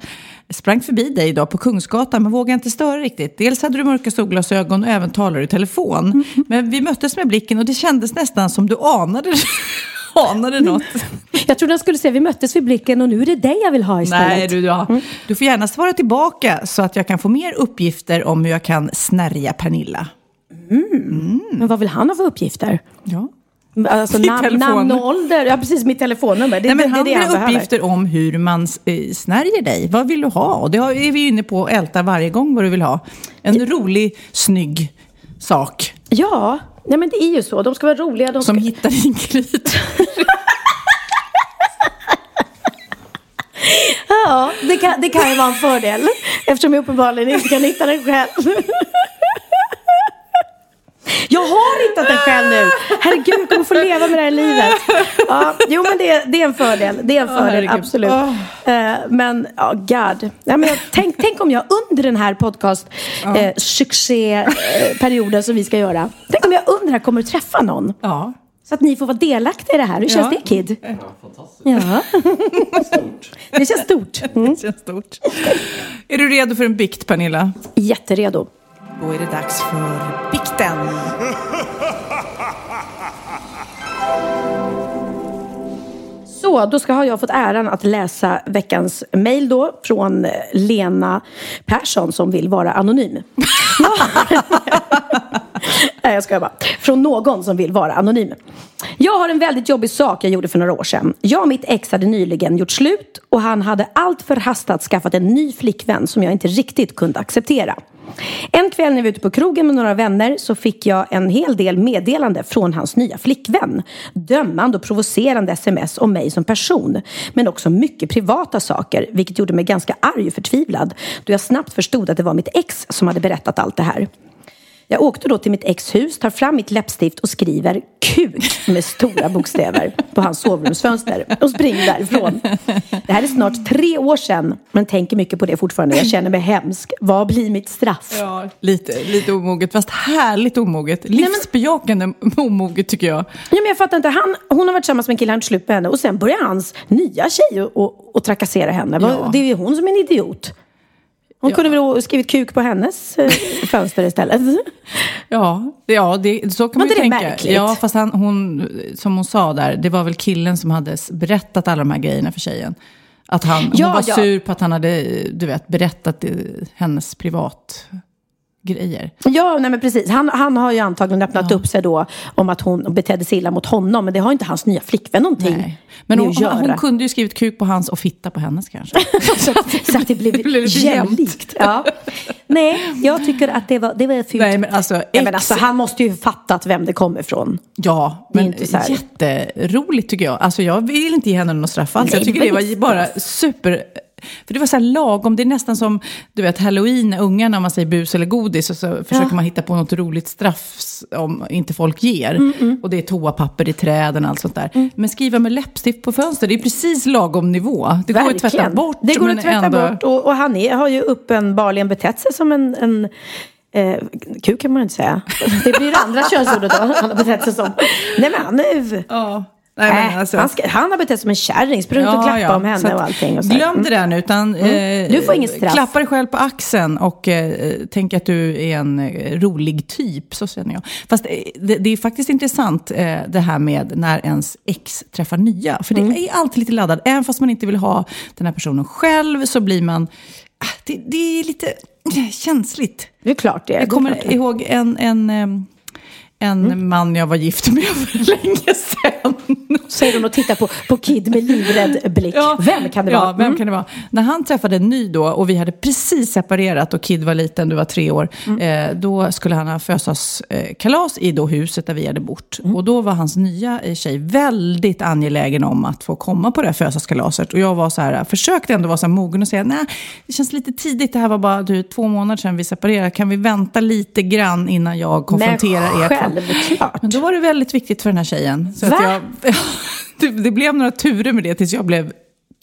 sprang förbi dig idag på Kungsgatan men vågade inte störa riktigt. Dels hade du mörka solglasögon och även talade i telefon. Mm. Men vi möttes med blicken och det kändes nästan som du anade, anade något. Jag trodde han skulle säga vi möttes vid blicken och nu är det dig jag vill ha istället. Nej, du, ja. Mm. du får gärna svara tillbaka så att jag kan få mer uppgifter om hur jag kan snärja Pernilla. Mm. Mm. Men vad vill han ha för uppgifter? Ja. Alltså nam namn och ålder, ja precis mitt telefonnummer. Det, Nej, men det, han det, vill ha uppgifter om hur man eh, snärjer dig. Vad vill du ha? Och det är vi inne på att älta varje gång vad du vill ha. En ja. rolig, snygg sak. Ja, Nej, men det är ju så. De ska vara roliga. De Som ska... hittar din gryt. ja, det kan, det kan ju vara en fördel. Eftersom jag uppenbarligen inte kan hitta den själv. Jag har hittat den själv nu. Herregud, jag kommer få leva med det här livet. Ja, jo, men det, det är en fördel. Det är en fördel, oh, absolut. Oh. Men, ja, oh, God. Ja, men tänk, tänk om jag under den här podcast oh. eh, succéperioden som vi ska göra. Tänk om jag under den här kommer att träffa någon. Ja. Så att ni får vara delaktiga i det här. Hur känns ja. det, Kid? Ja, fantastiskt. Ja. stort. Det känns stort. Mm. Det känns stort. Är du redo för en bikt, Pernilla? Jätteredo. Då är det dags för bikten. Så, då ska ha jag fått äran att läsa veckans mejl då från Lena Persson som vill vara anonym. Nej, jag skojar bara. Från någon som vill vara anonym. Jag har en väldigt jobbig sak jag gjorde för några år sedan. Jag och mitt ex hade nyligen gjort slut och han hade allt för hastat skaffat en ny flickvän som jag inte riktigt kunde acceptera. En kväll när vi var ute på krogen med några vänner så fick jag en hel del meddelande från hans nya flickvän. Dömande och provocerande sms om mig som person. Men också mycket privata saker, vilket gjorde mig ganska arg och förtvivlad. Då jag snabbt förstod att det var mitt ex som hade berättat allt det här. Jag åkte då till mitt ex hus, tar fram mitt läppstift och skriver kuk med stora bokstäver på hans sovrumsfönster och springer därifrån. Det här är snart tre år sedan, men tänker mycket på det fortfarande. Jag känner mig hemsk. Vad blir mitt straff? Ja, lite, lite omoget, fast härligt omoget. Livsbejakande men... omoget tycker jag. Ja, men jag fattar inte. Han, hon har varit tillsammans med en kille, han slut med henne och sen börjar hans nya tjej och, och, och trakassera henne. Ja. Det är ju hon som är en idiot. Hon ja. kunde väl skrivit kuk på hennes eh, fönster istället. Ja, ja det, så kan man ju tänka. Märkligt? Ja, fast han, hon, som hon sa där, det var väl killen som hade berättat alla de här grejerna för tjejen. Att han, ja, hon var ja. sur på att han hade, du vet, berättat hennes privat grejer. Ja, nej men precis. Han, han har ju antagligen öppnat ja. upp sig då om att hon betedde sig illa mot honom. Men det har inte hans nya flickvän någonting nej. Men hon, hon, kunde ju skrivit kuk på hans och fitta på hennes kanske. så, så, att det blev, det blev jämlikt. Ja. Nej, jag tycker att det var, det var fult. Nej, men alltså, ex... ja, men alltså, han måste ju fattat vem det kommer ifrån. Ja, men här... jätteroligt tycker jag. Alltså jag vill inte ge henne något straff alls. jag tycker det var bara super för det var så här lagom, det är nästan som du vet halloween, ungarna, om man säger bus eller godis och så försöker ja. man hitta på något roligt straff om inte folk ger. Mm, mm. Och det är toapapper i träden och allt sånt där. Mm. Men skriva med läppstift på fönster, det är precis lagom nivå. Det Verkligen. går att tvätta bort. Det går att tvätta ändå... bort och, och han är, har ju uppenbarligen betett sig som en, en Eh, kuk kan man inte säga. Det blir det andra könsordet då. Han har betett sig som. Nej men han är... Ja. Nej, men alltså. han, ska, han har betett sig som en kärring, sprungit ja, och klappat ja. om henne och allting. Och så. Glöm det där nu, utan mm. eh, du får inget straff. klappa dig själv på axeln och eh, tänk att du är en eh, rolig typ, så känner jag. Fast eh, det, det, är faktiskt intressant eh, det här med när ens ex träffar nya. För mm. det är alltid lite laddat, även fast man inte vill ha den här personen själv så blir man det, det är lite känsligt. Det är klart det. Jag är kommer klart det. ihåg en, en, en man jag var gift med för länge sedan. Säger hon och tittar på, på Kid med livrädd blick. Vem kan det ja, vara? vem Mm. kan det vara? När han träffade en ny då och vi hade precis separerat och Kid var liten, du var tre år. Mm. Eh, då skulle han ha födelsedagskalas i då huset där vi hade bott. Mm. Och då var hans nya eh, tjej väldigt angelägen om att få komma på det här födelsedagskalaset. Och jag var så här, försökte ändå vara så här mogen och säga, nej, det känns lite tidigt. Det här var bara du, två månader sedan vi separerade. Kan vi vänta lite grann innan jag konfronterar er? Två?" självklart. Men då var det väldigt viktigt för den här tjejen. Så att Va? jag, det, det blev några turer med det tills jag blev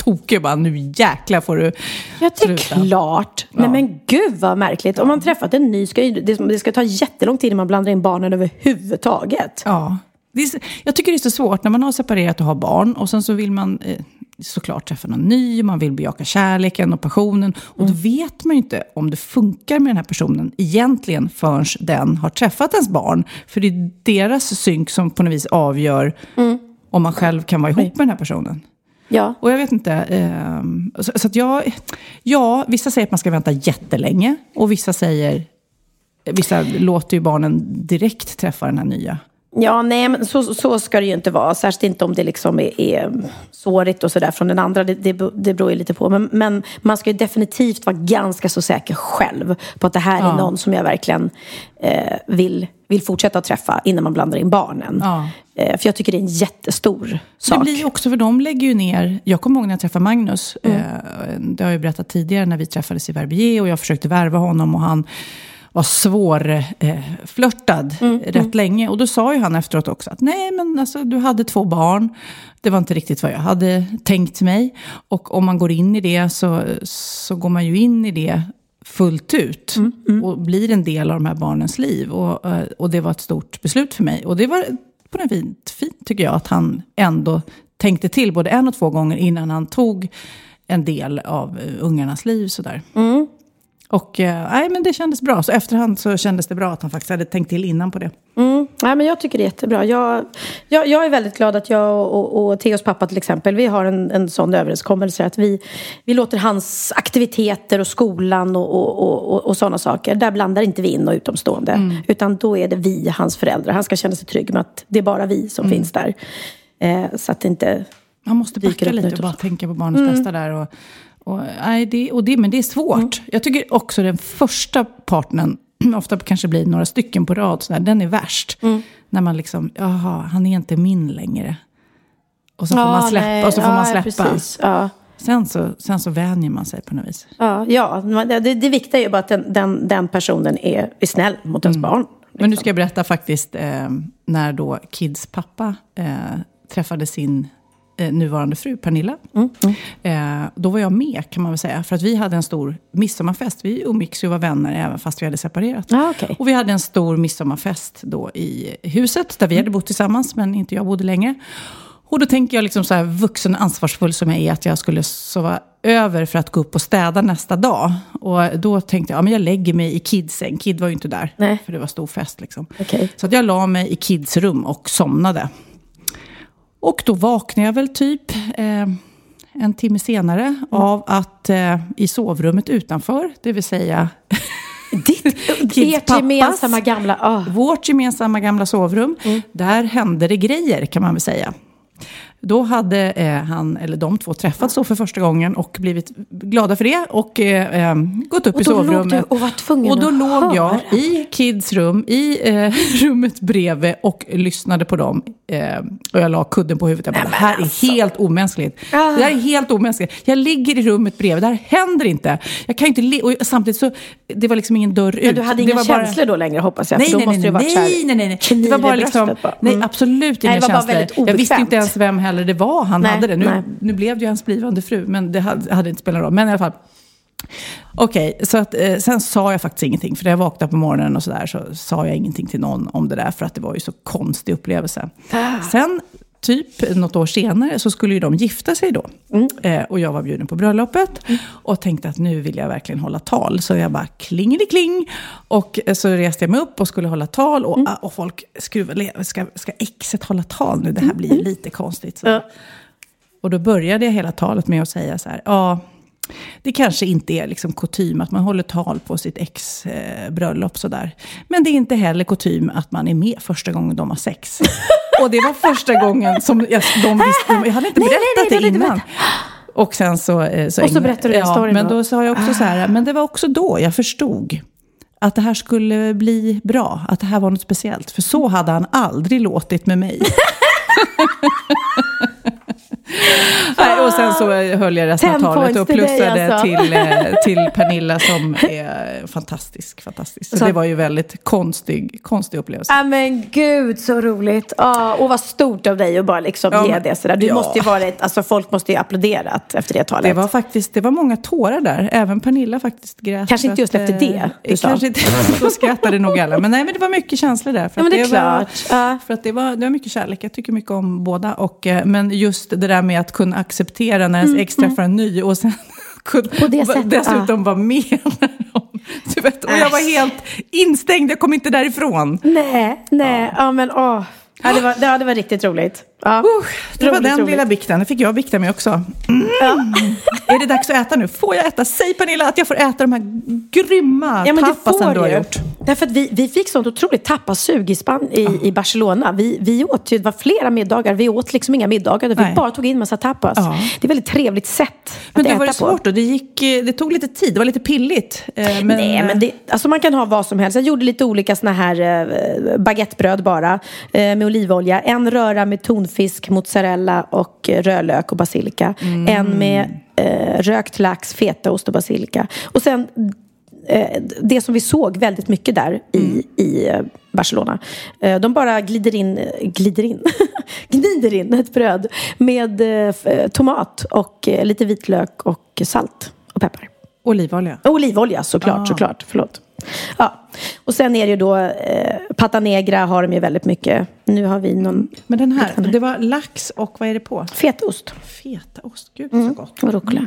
tokig bara, nu jäklar får du Ja, det är sluta. klart. Nej men gud vad märkligt. Om man träffat en ny, ska det, det ska ta jättelång tid innan man blandar in barnen överhuvudtaget. Ja. Är, jag tycker det är så svårt när man har separerat och har barn och sen så vill man eh, såklart träffa någon ny, man vill bejaka kärleken och passionen. Och Mm. då vet man ju inte om det funkar med den här personen egentligen förrän den har träffat ens barn. För det är deras synk som på något vis avgör om man själv kan vara ihop med den här personen. Ja. Och jag vet inte. ehm, så så att jag, ja, vissa säger att man ska vänta jättelänge. Och vissa säger, vissa låter ju barnen direkt träffa den här nya. Ja, nej, men så, så ska det ju inte vara. Särskilt inte om det liksom är, är sårigt och sådär från den andra. Det, det, det beror ju lite på. Men, men man ska ju definitivt vara ganska så säker själv på att det här är Ja. någon som jag verkligen eh, vill, vill fortsätta att träffa innan man blandar in barnen. Ja. Eh, för jag tycker det är en jättestor Det sak. blir ju också, för de lägger ju ner... Jag kommer ihåg när jag träffade Magnus. Eh, det har jag ju berättat tidigare när vi träffades i Verbier och jag försökte värva honom och han var svår eh, flörtad rätt länge. Och då sa ju han efteråt också att nej men alltså du hade två barn. Det var inte riktigt vad jag hade tänkt mig. Och om man går in i det så, så går man ju in i det fullt ut. Och blir en del av de här barnens liv. Och, eh, och det var ett stort beslut för mig. Och det var på något fint, fint tycker jag att han ändå tänkte till både en och två gånger innan han tog en del av eh, ungarnas liv. Sådär. Och eh, nej, men det kändes bra. Så efterhand så kändes det bra att han faktiskt hade tänkt till innan på det. Mm. Nej, men jag tycker det är jättebra. Jag, jag, jag är väldigt glad att jag och, och, och Theos pappa till exempel, vi har en, en sån överenskommelse att vi, vi låter hans aktiviteter och skolan och, och, och, och, sådana saker, där blandar inte vi in och utomstående. Utan då är det vi, hans föräldrar. Han ska känna sig trygg med att det är bara vi som finns där. Eh, så att det inte... Man måste backa lite och bara tänka på barnets bästa där. Och, och, nej, det, och det, men det är svårt. Jag tycker också den första partnern, ofta kanske blir några stycken på rad, så där, den är värst. När man liksom, jaha, han är inte min längre. Och så får man släppa. nej, och så får ja, man släppa. Precis, ja. Sen, så, sen så vänjer man sig på något vis. Ja, ja, det, det viktiga är ju bara att den, den, den personen är, är snäll mot ens barn. Men nu ska jag berätta faktiskt eh, när då Kids pappa eh, träffade sin nuvarande fru Pernilla. Eh, då var jag med kan man väl säga. För att vi hade en stor midsommarfest. Vi umgicks ju och var vänner även fast vi hade separerat. Ah, okej. Och vi hade en stor midsommarfest då i huset där vi hade bott tillsammans men inte jag bodde längre. Och då tänker jag liksom så här vuxen ansvarsfull som jag är att jag skulle sova över för att gå upp och städa nästa dag. Och då tänkte jag, ja men jag lägger mig i kidsäng. Kid var ju inte där, Nej. för det var stor fest liksom. Okej. Så att jag la mig i Kids rum och somnade. Och då vaknade jag väl typ eh, en timme senare av att eh, i sovrummet utanför, det vill säga Ditt, ert pappas. gemensamma gamla... ah. vårt gemensamma gamla sovrum, där hände det grejer kan man väl säga. Då hade eh, han, eller de två, träffats då för första gången och blivit glada för det och eh, eh, gått upp Och i sovrummet. och var tvungen och då att låg jag höra. i Kids rum, i eh, rummet bredvid och lyssnade på dem. Eh, och jag la kudden på huvudet. Jag bara, det här alltså. är helt omänskligt. Ah. Det här är helt omänskligt. Jag ligger i rummet bredvid, det här händer inte. Jag kan inte och samtidigt så, det var liksom ingen dörr ut. Men du hade det inga bara- känslor då längre hoppas jag? Nej, nej, nej, det nej, nej, nej, nej. kniv Det var bara liksom, bara. nej, Mm. absolut Nej, inga det var bara känslor. väldigt Jag visste obekvämt. inte ens vem heller det var han Nej, hade det. Nu, nu blev det ju hans blivande fru, men det hade, hade inte spelat någon roll. Men i alla fall. Okej, så att, eh, sen sa jag faktiskt ingenting. För när jag vaknade på morgonen och sådär så sa jag ingenting till någon om det där. För att det var ju så konstig upplevelse. Ah. Sen, typ något år senare, så skulle ju de gifta sig då. Mm. Eh, och jag var bjuden på bröllopet. Och tänkte att nu vill jag verkligen hålla tal. Så jag bara klingelikling. Och eh, så reste jag mig upp och skulle hålla tal. Och, Mm. och folk skruvade, ska, ska exet hålla tal nu? Det här blir ju lite konstigt. Ja. Och då började jag hela talet med att säga så här, ja, det kanske inte är liksom kutym att man håller tal på sitt ex eh, bröllop sådär. Men det är inte heller kutym att man är med första gången de har sex. Och det var första gången som jag, de visste, jag hade inte Nej, nej, berättat nej, det hade inte innan. Och sen så... eh, så Och så berättade du ja, storyn Men då. då sa jag också så här, men det var också då jag förstod att det här skulle bli bra, att det här var något speciellt. För så hade han aldrig låtit med mig. Nej, och sen så höll jag resten av talet och plussade alltså. till, eh, till Pernilla som är fantastisk. fantastisk. Så Så- det var ju väldigt konstig, konstig upplevelse. Ja men gud så roligt. Ja, och vad stort av dig att bara liksom Ja, ge det sådär. Du ja. måste ju varit, alltså folk måste ju applåderat efter det talet. Det var faktiskt det var många tårar där. Även Pernilla faktiskt grät. Kanske inte just att, efter eh, det du sa. Kanske inte, då skrattade nog alla. Men nej, men det var mycket känslor där. För Ja, men att det är var, klart. Ja. För att det var, det var mycket kärlek. Jag tycker mycket om båda. Och, eh, men just det där med att kunna acceptera när ens ex träffar en ny och sen kunna Mm, På det sättet, dessutom vara med. när de- Du vet, och jag var helt instängd, jag kom inte därifrån. Nej, nej, ja, men åh. Ja, det, var, ja, det var riktigt roligt. Ja. Uh, det var Roligt, den roligt. lilla bikten. Det fick jag bikta mig också. Mm. Är det dags att äta nu? Får jag äta? Säg Pernilla att jag får äta de här grymma Ja, men tapasen du har gjort. Därför att vi, vi fick sånt otroligt tappasug i, Span- i, i Barcelona. Vi, vi åt ju, det var flera middagar. Vi åt liksom inga middagar. Vi Nej. bara tog in massa tapas. Ja. Det är ett väldigt trevligt sätt Men att det var äta det svårt då? Det, gick, eh, det tog lite tid, det var lite pilligt. Eh, Men, Nej, men det, alltså man kan ha vad som helst. Jag gjorde lite olika såna här eh, baguettebröd bara. Med olivolja. En röra med tonfisk, mozzarella och eh, rödlök och basilika. Mm. En med eh, rökt lax, fetaost och basilika. Och sen eh, det som vi såg väldigt mycket där i, Mm. i eh, Barcelona. Eh, de bara glider in, glider in, gnider in ett bröd med eh, tomat och lite vitlök och salt och peppar. Olivolja. Olivolja såklart, Ah. såklart. Förlåt. Ja. Och sen är det ju då, eh, pata negra har de ju väldigt mycket. Nu har vi någon Men den här, det var lax och vad är det på? fetaost Fetaost, gud så gott. och rucola.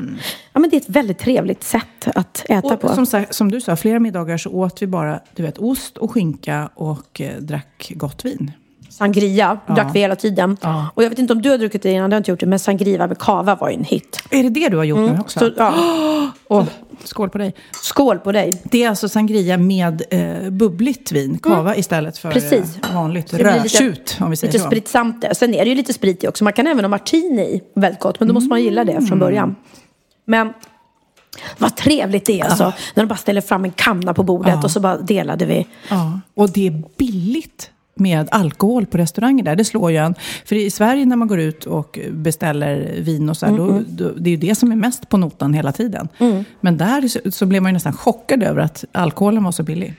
Ja, men det är ett väldigt trevligt sätt att äta på. Och som, sagt, som du sa, flera middagar så åt vi bara du vet, ost och skinka och eh, drack gott vin. Sangria drack vi hela tiden. Ja. Och jag vet inte om du har druckit det innan, du har inte gjort det, men sangria med kava var ju en hit. Är det det du har gjort nu också? Så, ja. Åh, skål på dig. Skål på dig. Det är alltså sangria med eh, bubbligt vin, kava istället för Mm. Precis. eh, vanligt det rödtjut, om vi säger Lite så. det. Sen är det ju lite sprit i också. Man kan även ha martini i, väldigt gott. Men då måste man gilla det Mm. från början. Men vad trevligt det är alltså. När de bara ställer fram en kanna på bordet Ja. och så bara delade vi. Ja, och det är billigt med alkohol på restauranger där. Det slår ju en. För i Sverige när man går ut och beställer vin och så här, då, då, det är ju det som är mest på notan hela tiden. Men där så, så blev man ju nästan chockad över att alkoholen var så billig.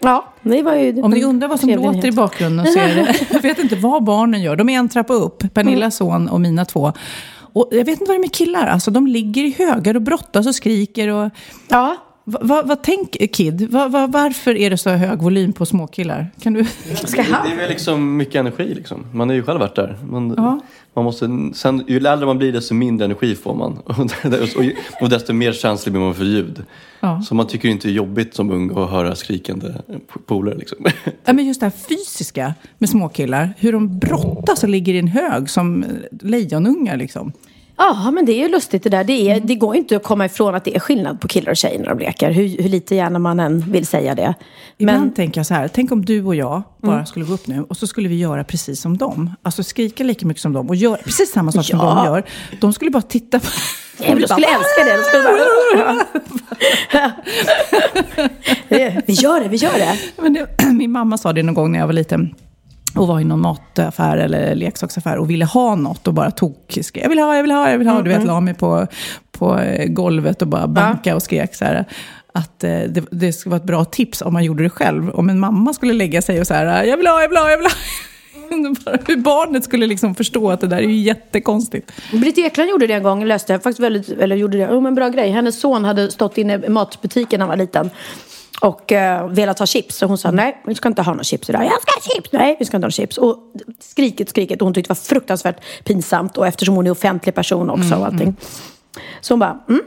Ja, det var ju Om ni undrar vad som låter i nyhet. bakgrunden så är det, jag vet inte vad barnen gör. De är en trappa upp, Pernillas son och mina två. Och jag vet inte vad det är med killar, alltså de ligger i högar och brottas och skriker. Och, Ja, vad, vad, vad tänk Kid, vad, vad, varför är det så hög volym på småkillar? Kan du... ska Det ha. är väl liksom mycket energi liksom. Man har ju själv varit där. Man, Ja. man måste, sen, ju äldre man blir desto mindre energi får man. Och, och, och desto mer känslig blir man för ljud. Ja. Så man tycker inte det är jobbigt som ung att höra skrikande polare liksom. Ja, men just det här fysiska med småkillar. Hur de brottas och ligger i en hög som lejonungar. Liksom. Ja, men det är ju lustigt det där. Det, är, det går inte att komma ifrån att det är skillnad på killar och tjejer när de leker. Hur, hur lite gärna man än vill säga det. Ibland Men tänker jag så här, tänk om du och jag bara skulle gå upp nu och så skulle vi göra precis som dem. Alltså skrika lika mycket som dem och göra precis samma sak som Ja. de gör. De skulle bara titta på... Nej, men de skulle älska det. De skulle bara... Vi gör det, vi gör det. Men det, min mamma sa det någon gång när jag var liten och var i någon mataffär eller leksaksaffär och ville ha något och bara tog Jag vill ha, jag vill ha, jag vill ha. Du vet, la mig på, på eh, golvet och bara banka och skrek så här. Att eh, det, det skulle vara ett bra tips om man gjorde det själv. Om en mamma skulle lägga sig och så här, jag vill ha, jag vill ha, jag vill ha. Hur barnet skulle liksom förstå att det där är ju jättekonstigt. Britt Ekland gjorde det en gång, läste jag faktiskt väldigt, eller gjorde det, oh, men bra grej. Hennes son hade stått inne i matbutiken när han var liten och eh, velat ha chips. Och hon sa nej, vi ska inte ha några chips idag. Jag ska ha chips! Nej, vi ska inte ha några chips. Och skriket, skriket. Och hon tyckte det var fruktansvärt pinsamt. Och eftersom hon är offentlig person också och allting. Så hon bara, mm,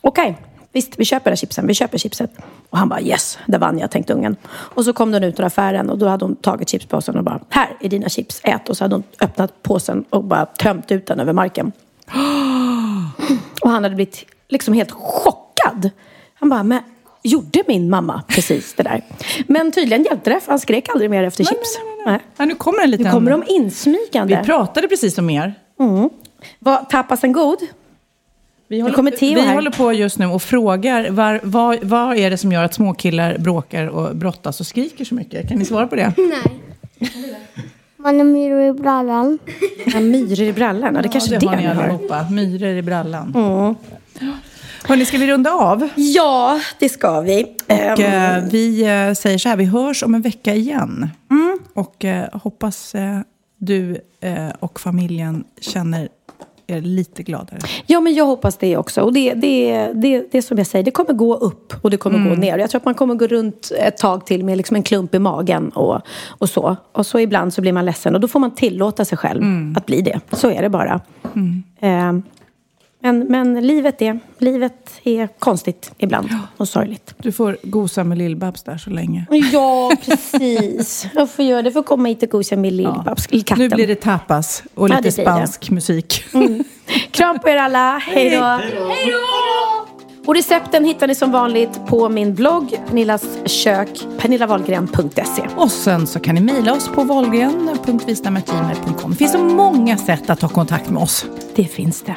okej. Visst, vi köper här chipsen. Vi köper chipset. Och han bara yes, där vann jag, tänkte ungen. Och så kom den ut ur affären och då hade hon tagit chipspåsen och bara här är dina chips, ät. Och så hade hon öppnat påsen och bara tömt ut den över marken. Och han hade blivit liksom helt chockad. Han bara, men gjorde min mamma precis det där? Men tydligen hjälpte det, för han skrek aldrig mer efter chips. Nej, Ja, nu kommer en liten... Nu kommer de insmygande. Vi pratade precis om er. Mm. Var tapasen god? Vi håller, vi håller på just nu och frågar var, vad, vad är det som gör att småkillar bråkar och brottas och skriker så mycket? Kan ni svara på det? Nej. Man har myror i brallan. Ja, myror i brallan, ja, det kanske ja, är det det har ni ni har. allihopa. Myror i brallan. Mm. Hörni, ska vi runda av? Ja, det ska vi. Och, eh, vi eh, säger så här, vi hörs om en vecka igen. Mm. Och eh, hoppas eh, du eh, och familjen känner er lite gladare. Ja, men jag hoppas det också. Och det, det, det, det är som jag säger, det kommer gå upp och det kommer gå ner. Jag tror att man kommer gå runt ett tag till med liksom en klump i magen och, och så. Och så ibland så blir man ledsen och då får man tillåta sig själv att bli det. Så är det bara. Ehm, men, men livet, är, livet är konstigt ibland och sorgligt. Du får gosa med Lill-Babs där så länge. Ja, precis. Jag får göra det. får komma hit och gosa med Lill-Babs, katten. Nu blir det tapas och Ja, lite det blir det. spansk musik. Kram på er alla. Hej då. Hej då! Och recepten hittar ni som vanligt på min blogg Pernillas kök, pernillavalgren.se. Och sen så kan ni mejla oss på valgren.vistamagmail.com. Det finns så många sätt att ta kontakt med oss. Det finns det.